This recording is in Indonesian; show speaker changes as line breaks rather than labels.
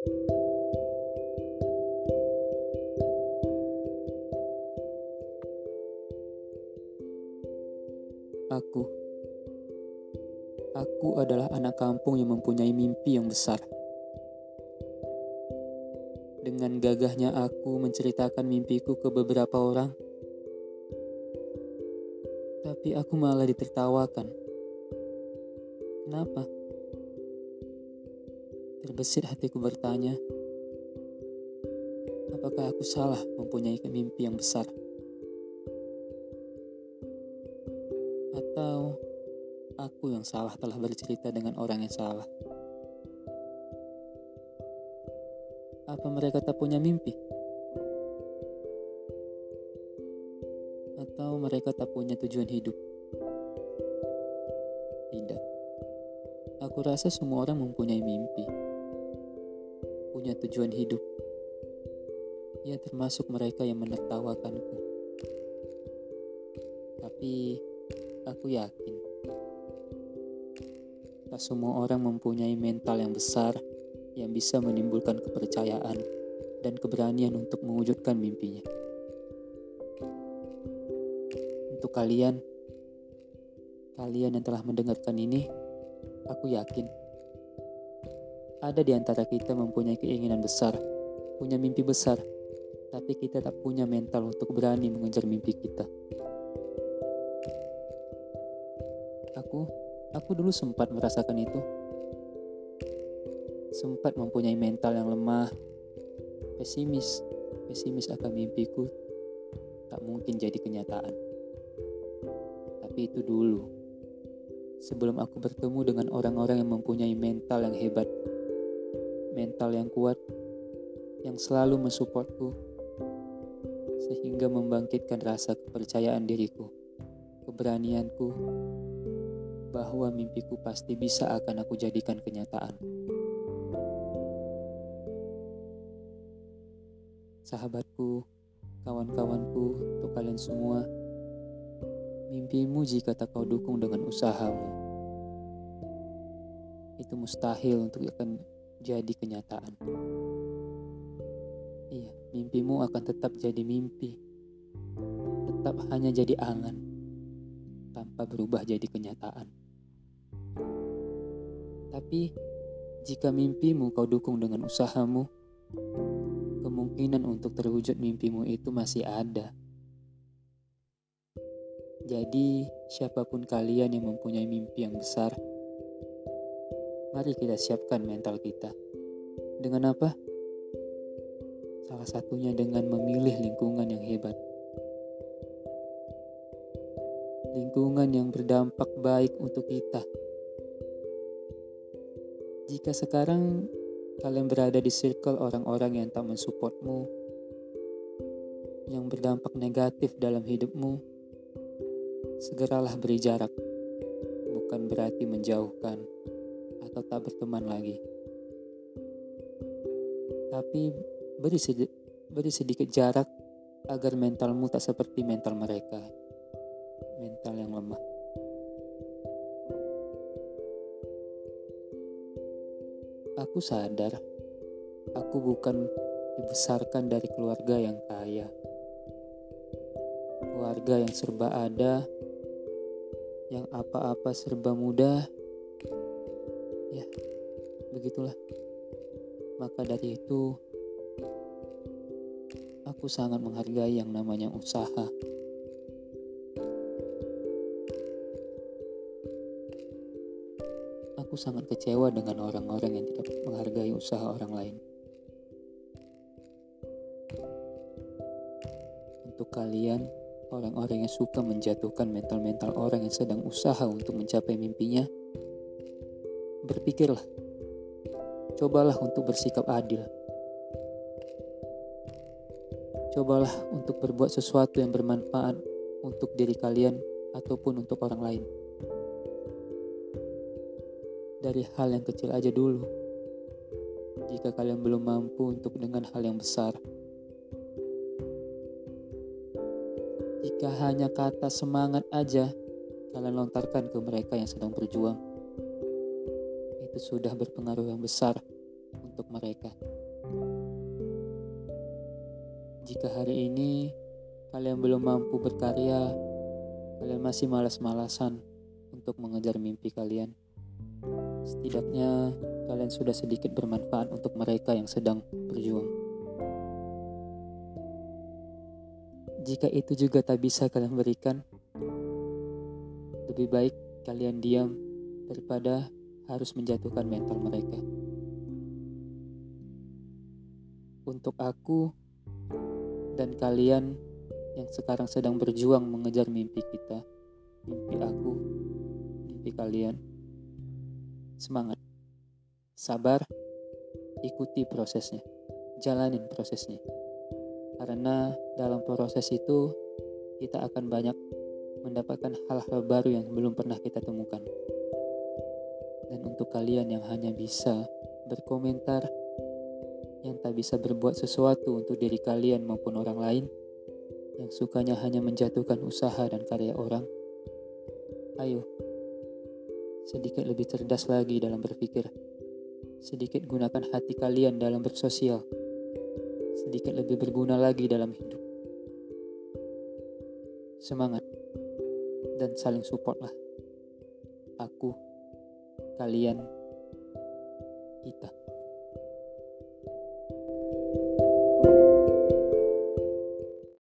Aku. Aku adalah anak kampung yang mempunyai mimpi yang besar. Dengan gagahnya aku menceritakan mimpiku ke beberapa orang, tapi aku malah ditertawakan. Kenapa? Terbesit hatiku bertanya, apakah aku salah mempunyai mimpi yang besar? Atau aku yang salah telah bercerita dengan orang yang salah? Apa mereka tak punya mimpi? Atau mereka tak punya tujuan hidup? Tidak. Aku rasa semua orang mempunyai mimpi. Punya tujuan hidup. Ya termasuk mereka yang menertawakanku. Tapi aku yakin tak semua orang mempunyai mental yang besar yang bisa menimbulkan kepercayaan dan keberanian untuk mewujudkan mimpinya. Untuk kalian, kalian yang telah mendengarkan ini, aku yakin ada di antara kita mempunyai keinginan besar, punya mimpi besar, tapi kita tak punya mental untuk berani mengejar mimpi kita. Aku, aku dulu sempat merasakan itu. Sempat mempunyai mental yang lemah, pesimis, pesimis akan mimpiku tak mungkin jadi kenyataan. Tapi itu dulu. Sebelum aku bertemu dengan orang-orang yang mempunyai mental yang hebat, mental yang kuat, yang selalu mensupportku, sehingga membangkitkan rasa kepercayaan diriku, keberanianku, bahwa mimpiku pasti bisa akan aku jadikan kenyataan. Sahabatku, kawan-kawanku, untuk kalian semua, mimpimu jika tak kau dukung dengan usahamu, itu mustahil untuk akan jadi kenyataan. Iya, mimpimu akan tetap jadi mimpi, tetap hanya jadi angan, tanpa berubah jadi kenyataan. Tapi jika mimpimu kau dukung dengan usahamu, kemungkinan untuk terwujud mimpimu itu masih ada. Jadi, siapa pun kalian yang mempunyai mimpi yang besar, mari kita siapkan mental kita. Dengan apa? Salah satunya dengan memilih lingkungan yang hebat. Lingkungan yang berdampak baik untuk kita jika sekarang kalian berada di circle orang-orang yang tak mensupportmu, yang berdampak negatif dalam hidupmu, segeralah beri jarak. Bukan berarti menjauhkan atau tak berteman lagi. Tapi beri, sedi beri sedikit jarak agar mentalmu tak seperti mental mereka. Mental yang lemah. Aku sadar, aku bukan dibesarkan dari keluarga yang kaya. Keluarga yang serba ada, yang apa-apa serba mudah. Ya, begitulah. Maka dari itu, aku sangat menghargai yang namanya usaha. Aku sangat kecewa dengan orang-orang yang tidak menghargai usaha orang lain. Untuk kalian, orang-orang yang suka menjatuhkan mental-mental orang yang sedang usaha untuk mencapai mimpinya, berpikirlah, cobalah untuk bersikap adil. Cobalah untuk berbuat sesuatu yang bermanfaat untuk diri kalian ataupun untuk orang lain dari hal yang kecil aja dulu. Jika kalian belum mampu untuk dengan hal yang besar, jika hanya kata semangat aja kalian lontarkan ke mereka yang sedang berjuang, itu sudah berpengaruh yang besar untuk mereka. Jika hari ini kalian belum mampu berkarya, kalian masih malas-malasan untuk mengejar mimpi kalian. Setidaknya kalian sudah sedikit bermanfaat untuk mereka yang sedang berjuang. Jika itu juga tak bisa kalian berikan, lebih baik kalian diam daripada harus menjatuhkan mental mereka. Untuk aku dan kalian yang sekarang sedang berjuang mengejar mimpi kita, mimpi aku, mimpi kalian. Semangat, sabar, ikuti prosesnya, jalanin prosesnya. Karena dalam proses itu kita akan banyak mendapatkan hal-hal baru yang belum pernah kita temukan. Dan untuk kalian yang hanya bisa berkomentar, yang tak bisa berbuat sesuatu untuk diri kalian maupun orang lain, yang sukanya hanya menjatuhkan usaha dan karya orang, ayo sedikit lebih cerdas lagi dalam berpikir. Sedikit gunakan hati kalian dalam bersosial. Sedikit lebih berguna lagi dalam hidup. Semangat dan saling support lah. Aku, kalian, kita.